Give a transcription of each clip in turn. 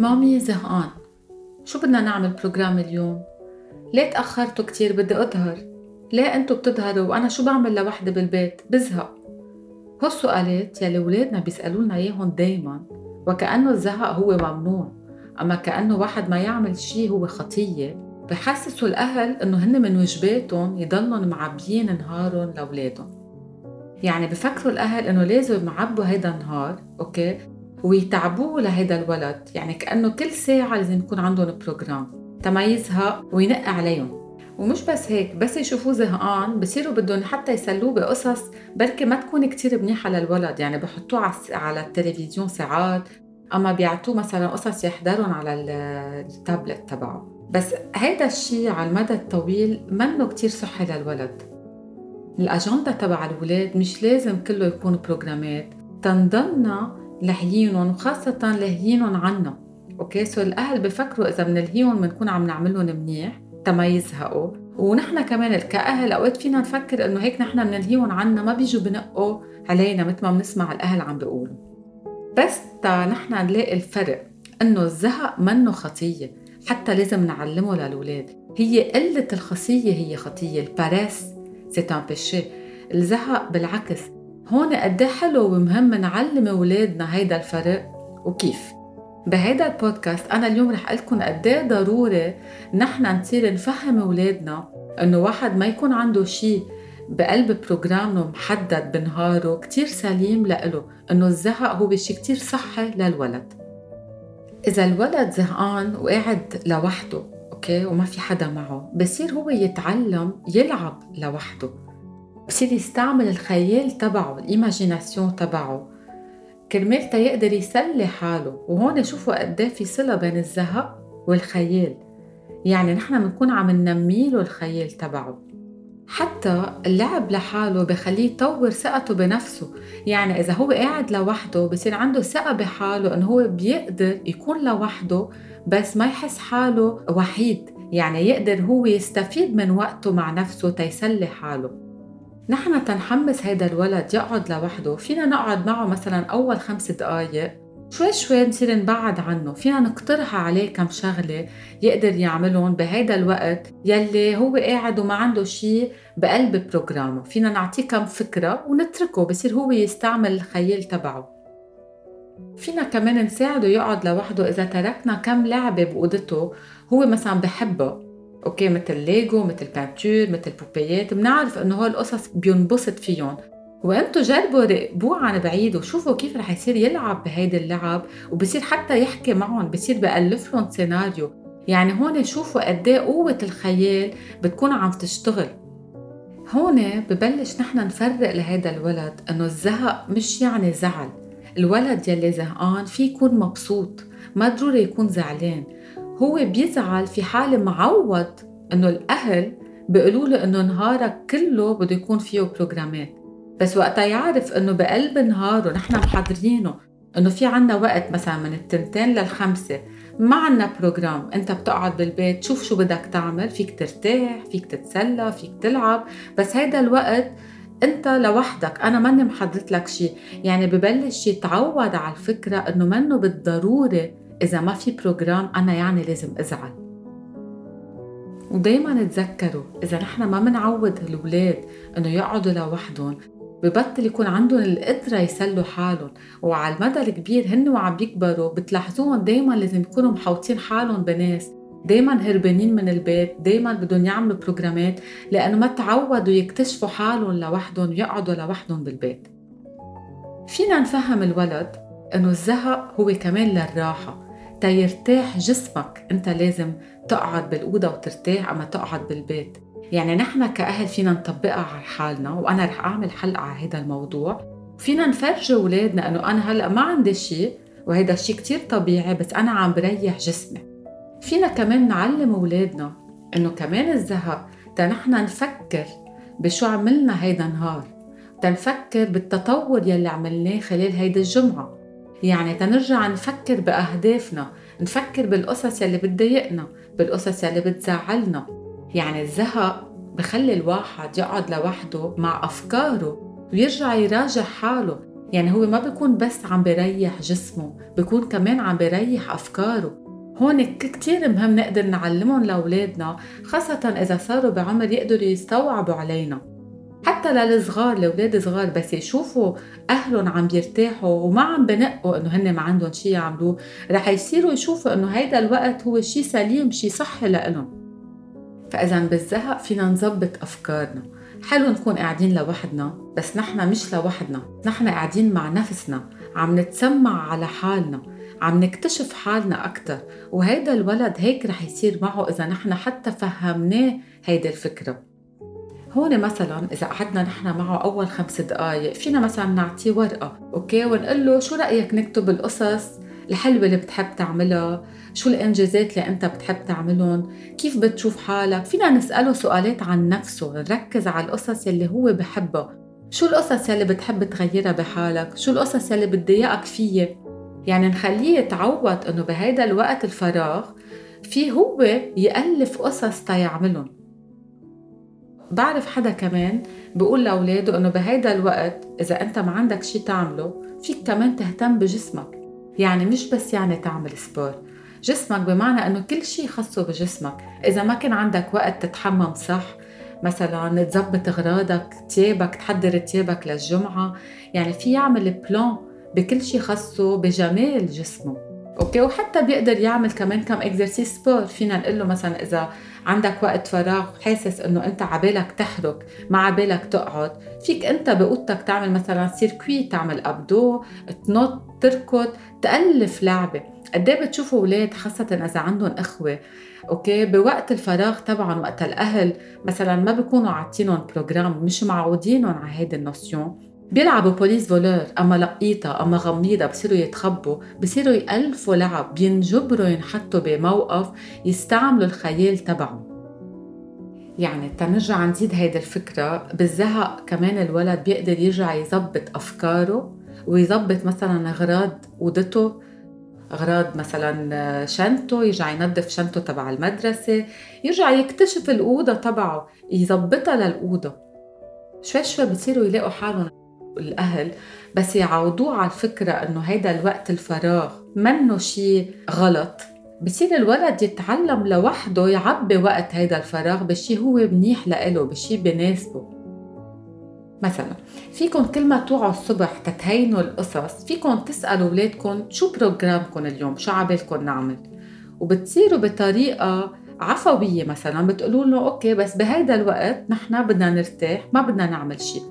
مامي زهقان. شو بدنا نعمل programme اليوم؟ ليه تأخرتوا كتير؟ بدي أظهر؟ ليه أنتوا بتظهروا وأنا شو بعمل لوحدي بالبيت؟ بزهق. هو السؤالات يلي ولادنا بيسألونا إياهم دايما وكأنه الزهق هو ممنوع. أما كأنه واحد ما يعمل شي هو خطية. بحسسوا الأهل إنه هن من واجباتهم يضلن معبيين نهارهم لأولادهم. يعني بفكروا الأهل إنه لازم يعبوا هيدا النهار okay؟ ويتعبوه لهيدا الولد. يعني كأنه كل ساعة لازم يكون عندهم programme تما يزهق وينق عليهم. ومش بس هيك بس يشوفوه زهقان بصيروا بدهم حتى يسلوه بقصص بركي ما تكون كتير منيحة للولد. يعني بحطوه على التلفزيون ساعات أما بيعطوه مثلا قصص يحضرهم على التابلت تبعه. بس هيدا الشيء على المدى الطويل منه كتير صحي للولد. الأجندة تبع الولاد مش لازم كله يكون بروجرامات تنضلنا لهيينهم وخاصة لهيينهم عنا okay so الأهل بفكروا إذا بنلهيهم بنكون عم نعملهم منيح تما يزهقوا. ونحن كمان كأهل أوقات فينا نفكر إنه هيك نحن بنلهيهم عنا ما بيجوا بنقوا علينا مثل ما بنسمع الأهل عم بيقولوا. بس تا نحن نلاقي الفرق إنه الزهق منه خطية حتى لازم نعلمه للولاد هي قلة الخصية هي خطية. la paresse سي ان بيشي الزهق بالعكس. هون قد حلو ومهم نعلم أولادنا هيدا الفرق وكيف. بهيدا البودكاست أنا اليوم رح لكم قد إيه ضروري نحن نصير نفهم أولادنا إنه واحد ما يكون عنده شيء بقلب بروجرامه محدد بنهاره كتير سليم لإله إنه الزهق هو شيء كتير صحي للولد. إذا الولد زهقان وقاعد لوحده okay؟ وما في حدا معه بصير هو يتعلم يلعب لوحده. بصير يستعمل الخيال تبعه ال imagination تبعه. كرمال تا يقدر يسلي حاله وهون شوفوا قد إيه في صلة بين الزهق والخيال. يعني نحن بنكون عم ننمي له الخيال تبعه. حتى اللعب لحاله بخليه يطور ثقته بنفسه. يعني إذا هو قاعد لوحده بصير عنده ثقة بحاله إنه هو بيقدر يكون لوحده بس ما يحس حاله وحيد. يعني يقدر هو يستفيد من وقته مع نفسه تيسلي حاله. نحن تنحمس هيدا الولد يقعد لوحده فينا نقعد معه مثلا أول خمس دقايق شوي شوي نصير نبعد عنه فينا نقترح عليه كم شغلة يقدر يعملهم بهيدا الوقت يلي هو قاعد وما عنده شيء بقلب بروجرامه فينا نعطيه كم فكرة ونتركه بصير هو يستعمل الخيال تبعه. فينا كمان نساعده يقعد لوحده إذا تركنا كم لعبة بأوضته هو مثلا بحبها okay مثل ليجو مثل peinture مثل بوبيات. بنعرف إنه هول القصص بينبسط فيهم. وأنتم جربوا راقبوه عن بعيد وشوفوا كيف رح يصير يلعب بهيدي اللعب. وبصير حتى يحكي معهم بصير بألف لهم سيناريو يعني هون شوفوا قد إيه قوة الخيال بتكون عم تشتغل. هون ببلش نحن نفرق لهيدا الولد إنه الزهق مش يعني زعل. الولد يلي زهقان في يكون مبسوط. ما ضروري يكون زعلان. هو بيزعل في حال معود إنه الأهل بيقولوا له إنه نهارك كله بده يكون فيه بروجرامات بس وقتها يعرف إنه بقلب نهاره نحن محضرينه إنه في عنا وقت مثلا من التنتين للخمسة ما عنا programme أنت بتقعد بالبيت شوف شو بدك تعمل فيك ترتاح فيك تتسلى فيك تلعب. بس هيدا الوقت أنت لوحدك أنا ماني محضرت لك شيء يعني ببلش يتعود على الفكرة إنه منه بالضروري إذا ما في programme أنا يعني لازم أزعل. ودايما تذكروا إذا نحن ما منعود الأولاد إنه يقعدوا لوحدهم ببطل يكون عندهم القدرة يسلوا حالهم. وعلى المدى الكبير هن وعم بيكبروا بتلاحظوهم دايما لازم يكونوا محوطين حالهم بناس. دايما هربانين من البيت دايما بدهم يعملوا بروجرامات لأنه ما تعودوا يكتشفوا حالهم لوحدهم ويقعدوا لوحدهم بالبيت. فينا نفهم الولد إنه الزهق هو كمان للراحة. تيرتاح جسمك. انت لازم تقعد بالأوضة وترتاح أما تقعد بالبيت. يعني نحن كأهل فينا نطبقها على حالنا وأنا رح أعمل حلقة على هذا الموضوع. فينا نفرجي أولادنا إنه أنا هلأ ما عندي شيء وهيدا الشيء كتير طبيعي بس أنا عم بريح جسمي. فينا كمان نعلم أولادنا إنه كمان الزهق تنحن نفكر بشو عملنا هيدا النهار. تنفكر بالتطور يلي عملناه خلال هيدا الجمعة. يعني تنرجع نفكر بأهدافنا نفكر بالقصص يلي بتضايقنا بالقصص يلي بتزعلنا. يعني الزهق بخلي الواحد يقعد لوحده مع أفكاره ويرجع يراجع حاله. يعني هو ما بيكون بس عم بيريح جسمه بيكون كمان عم بيريح أفكاره. هون كتير مهم نقدر نعلمهم لأولادنا خاصة إذا صاروا بعمر يقدروا يستوعبوا علينا. حتى للصغار الاولاد صغار بس يشوفوا أهلهم عم بيرتاحوا وما عم بنقوا إنه هن ما عندهم شيء يعملوه. رح يصيروا يشوفوا إنه هيدا الوقت هو شيء سليم شيء صحي لإلهم. فاذا بالزهق فينا نظبط أفكارنا. حلو نكون قاعدين لوحدنا بس نحن مش لوحدنا. نحن قاعدين مع نفسنا. عم نتسمع على حالنا. عم نكتشف حالنا أكتر. وهيدا الولد هيك رح يصير معه إذا نحن حتى فهمناه هيدي الفكرة. هون مثلا إذا قعدنا نحن معه أول خمس دقائق فينا مثلا نعطيه ورقة أوكي؟ ونقول له شو رأيك نكتب القصص الحلوة اللي بتحب تعملها؟ شو الإنجازات اللي أنت بتحب تعملهم؟ كيف بتشوف حالك؟ فينا نسأله سؤالات عن نفسه نركز على القصص اللي هو بحبها. شو القصص يلي بتحب تغيرها بحالك؟ شو القصص يلي بتضايقك فيي يعني نخليه يتعود إنه بهيدا الوقت الفراغ في هو يألف قصص تيعملهم. بعرف حدا كمان بقول لأولاده إنه بهيدا الوقت إذا أنت ما عندك شيء تعمله فيك كمان تهتم بجسمك. يعني مش بس يعني تعمل سبور جسمك بمعنى إنه كل شيء خاصه بجسمك. إذا ما كان عندك وقت تتحمم صح مثلا تظبط أغراضك تيابك تحضر تيابك للجمعة. يعني في يعمل plan بكل شيء خاصه بجمال جسمه. okay؟ وحتى بيقدر يعمل كمان كم exercices sport فينا نقول له مثلا إذا عندك وقت فراغ حاسس إنه أنت عبالك تحرك ما عبالك تقعد فيك أنت بأوضتك تعمل مثلا circuit تعمل abdos تنط تركض تألف لعبة. قد إيه بتشوفوا أولاد خاصة إذا عندهم إخوة؟ okay؟ بوقت الفراغ طبعا وقت الأهل مثلا ما بيكونوا عاطينهم programme مش معودينهم على هيدي ال notion بيلعبوا police voleur. أما لقيطة أما غميضة بصيروا يتخبوا بصيروا يألفوا لعب بينجبروا ينحطوا بموقف يستعملوا الخيال تبعهم. يعني تنرجع نزيد هيدي الفكرة بالزهق كمان الولد بيقدر يرجع يظبط أفكاره ويظبط مثلا أغراض أوضته أغراض مثلا شنطه يرجع ينظف شنطه تبع المدرسة يرجع يكتشف الأوضة تبعه يظبطها للأوضة. شوي شوي بصيروا يلاقوا حالهم. الأهل بس يعودوه على الفكرة إنه هيدا الوقت الفراغ منه شيء غلط. بصير الولد يتعلم لوحده يعبي وقت هيدا الفراغ بشي هو منيح لإله بشي بناسبه. مثلا فيكم كل ما توعوا الصبح تتهينوا القصص فيكم تسألوا أولادكم شو بروجرامكم اليوم شو عبالكم نعمل؟ وبتصيروا بطريقة عفوية مثلا بتقولوا له أوكي بس بهيدا الوقت نحن بدنا نرتاح ما بدنا نعمل شيء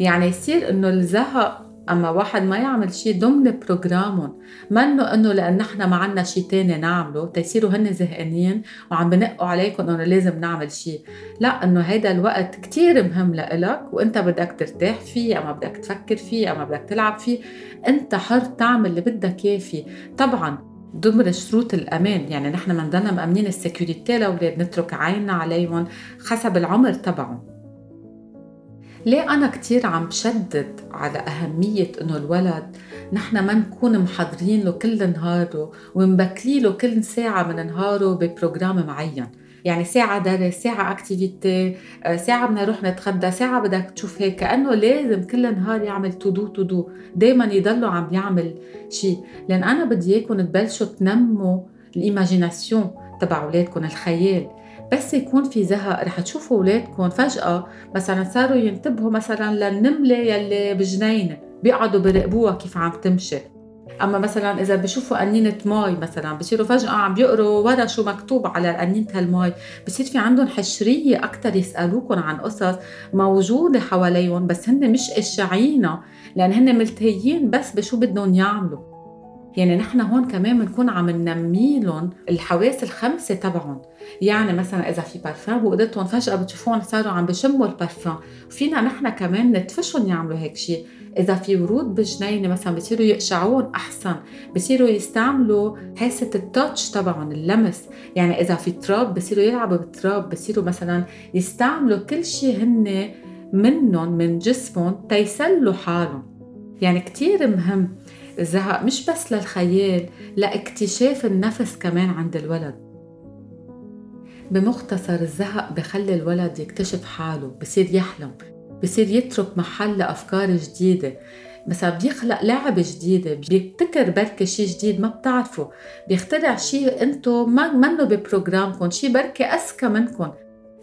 يعني يصير إنه الزهق أما واحد ما يعمل شيء ضمن بروجرامهم منه إنه لأن نحن ما عنا شيء تاني نعمله تيصيروا هن زهقانين وعم بنقوا عليكم إنه لازم نعمل شيء لا إنه هيدا الوقت كتير مهم لإلك وإنت بدك ترتاح فيه أما بدك تفكر فيه أما بدك تلعب فيه إنت حر تعمل اللي بدك إياه. فيه طبعا ضمن شروط الأمان يعني نحن منضلنا مأمنين ال security لأولاد نترك عيننا عليهم حسب العمر تبعهم. ليه أنا كتير عم بشدد على أهمية إنه الولد نحن ما نكون محضرين له كل نهاره ومبكلين له كل ساعة من نهاره ب programme معين. يعني ساعة درس ساعة activity آه، ساعة بدنا نروح نتغدى ساعة بدك تشوف هيك. كأنه لازم كل نهار يعمل to do to do دايما يضلوا عم يعمل شيء لأن أنا بدي إياكم تبلشوا تنموا ال imagination تبع أولادكم الخيال. بس يكون في زهق. رح تشوفوا اولادكم فجأة مثلا صاروا ينتبهوا مثلا للنملة يلي بجنينة بيقعدوا بيراقبوها كيف عم تمشي. أما مثلا إذا بشوفوا قنينة ماي مثلا بصيروا فجأة عم بيقروا ورا شو مكتوب على قنينة هالماي بصير في عندهم حشرية أكثر يسالوكم عن قصص موجودة حواليهم بس هن مش إشعينا لأن هن ملتهيين بس بشو بدهم يعملوا. يعني نحن هون كمان بنكون عم ننمي لهم الحواس الخمسة تبعهم. يعني مثلا إذا في بارفان بوقتهم فجأة بتشوفون صاروا عم بشموا البارفان فينا نحن كمان ندفشهم يعملوا هيك شيء إذا في ورود بالجنينه مثلا بصيروا يقشعون أحسن بصيروا يستعملوا حاسة التاتش تبعهم اللمس. يعني إذا في تراب بصيروا يلعبوا بالتراب بصيروا مثلا يستعملوا كل شيء هن منهم من جسمهم تيسلوا حالهم. يعني كتير مهم. الزهق مش بس للخيال لاكتشاف النفس كمان عند الولد. بمختصر الزهق بخلي الولد يكتشف حاله بصير يحلم بصير يترك محل لأفكار جديدة. مثلا بيخلق لعبة جديدة بيبتكر بركة شيء جديد ما بتعرفوا بيخترع شيء انتو ما منه ببروجرامكم شيء بركة أذكى منكم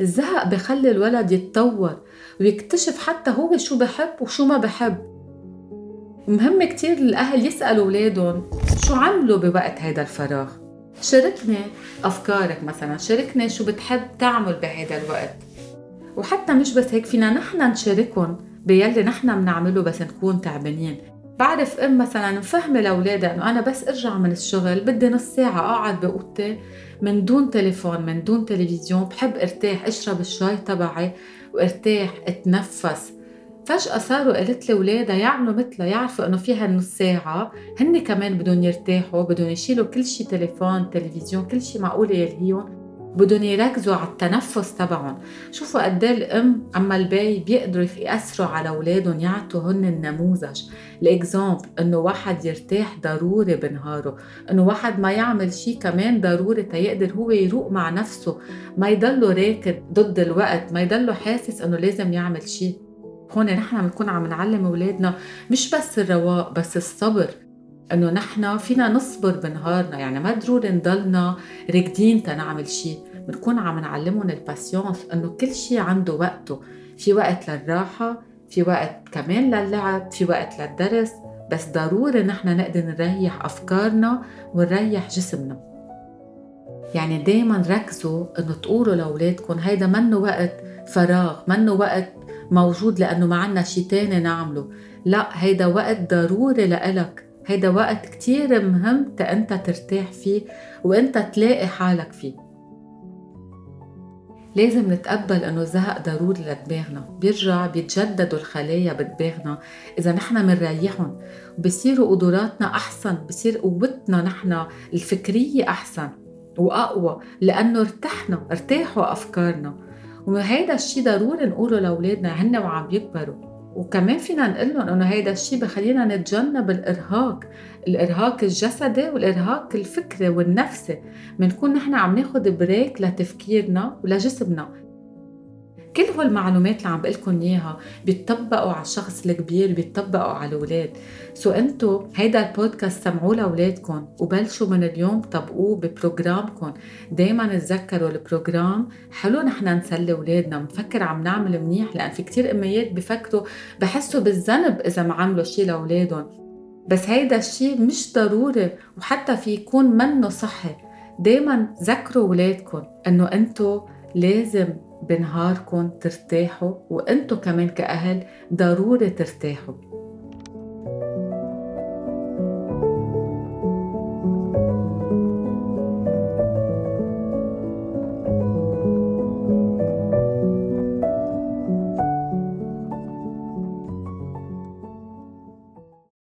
الزهق بخلي الولد يتطور ويكتشف حتى هو شو بحب وشو ما بحب. مهم كتير الأهل يسألوا أولادهم شو عملوا بوقت هيدا الفراغ. شاركني أفكارك مثلا شاركني شو بتحب تعمل بهيدا الوقت. وحتى مش بس هيك فينا نحن نشاركهم بيلي نحن بنعمله بس نكون تعبانين. بعرف أم مثلا مفهمة لأولادها إنه أنا بس أرجع من الشغل بدي نص ساعة أقعد بأوضتي من دون تليفون من دون تلفزيون بحب أرتاح أشرب الشاي تبعي وأرتاح أتنفس. فجأة صاروا قالت لي ولادها يعملوا مثلها يعرفوا إنه فيها نص ساعة. هن كمان بدهم يرتاحوا بدهم يشيلوا كل شيء تليفون تلفزيون كل شيء معقول يلهيهم. بدهم يركزوا على التنفس تبعهم. شوفوا قد إيه الأم أما البي بيقدروا يأثروا على أولادهم يعطوا هن النموذج. ال example إنه واحد يرتاح ضروري بنهاره. إنه واحد ما يعمل شيء كمان ضروري تيقدر هو يروق مع نفسه. ما يضله راكد ضد الوقت ما يضله حاسس إنه لازم يعمل شيء هون نحن بنكون عم نعلم أولادنا مش بس الرواق بس الصبر. إنه نحن فينا نصبر بنهارنا. يعني ما ضروري نضلنا راكدين تنعمل شيء بنكون عم نعلمهم ال patience إنه كل شيء عنده وقته. في وقت للراحة في وقت كمان للعب في وقت للدرس. بس ضروري نحن نقدر نريح أفكارنا ونريح جسمنا. يعني دايما ركزوا إنه تقولوا لأولادكم هيدا منه وقت فراغ منه وقت موجود لأنه ما عنا شيء تاني نعمله. لا هيدا وقت ضروري لإلك. هيدا وقت كتير مهم أنت ترتاح فيه وأنت تلاقي حالك فيه. لازم نتقبل إنه الزهق ضروري لدماغنا. بيرجع بيتجددوا الخلايا بدماغنا إذا نحن منريحهم. وبصيروا قدراتنا أحسن بصير قوتنا نحن الفكرية أحسن وأقوى لأنه ارتحنا ارتاحوا أفكارنا. وهيدا الشيء ضروري نقوله لأولادنا هن وعم يكبروا. وكمان فينا نقول لهم إنه هيدا الشيء بخلينا نتجنب الإرهاق. الإرهاق الجسدي والإرهاق الفكري والنفسي. بنكون نحن عم ناخذ break لتفكيرنا ولجسمنا. كل هالمعلومات اللي عم بقول لكم إياها بيتطبقوا على الشخص الكبير بيتطبقوا على الأولاد. so أنتو هيدا البودكاست سمعوه لاولادكم وبلشوا من اليوم طبقوه ب programme كم دائما تذكروا ال programme حلو نحن نسلي أولادنا بنفكر عم نعمل منيح لأن في كتير أميات بفكروا بحسوا بالذنب إذا ما عملوا شيء لاولادهم بس هيدا الشيء مش ضروري وحتى في يكون منه صحي. دايما ذكروا ولادكم إنه أنتو لازم بنهاركم ترتاحوا وانتو كمان كأهل ضروري ترتاحوا.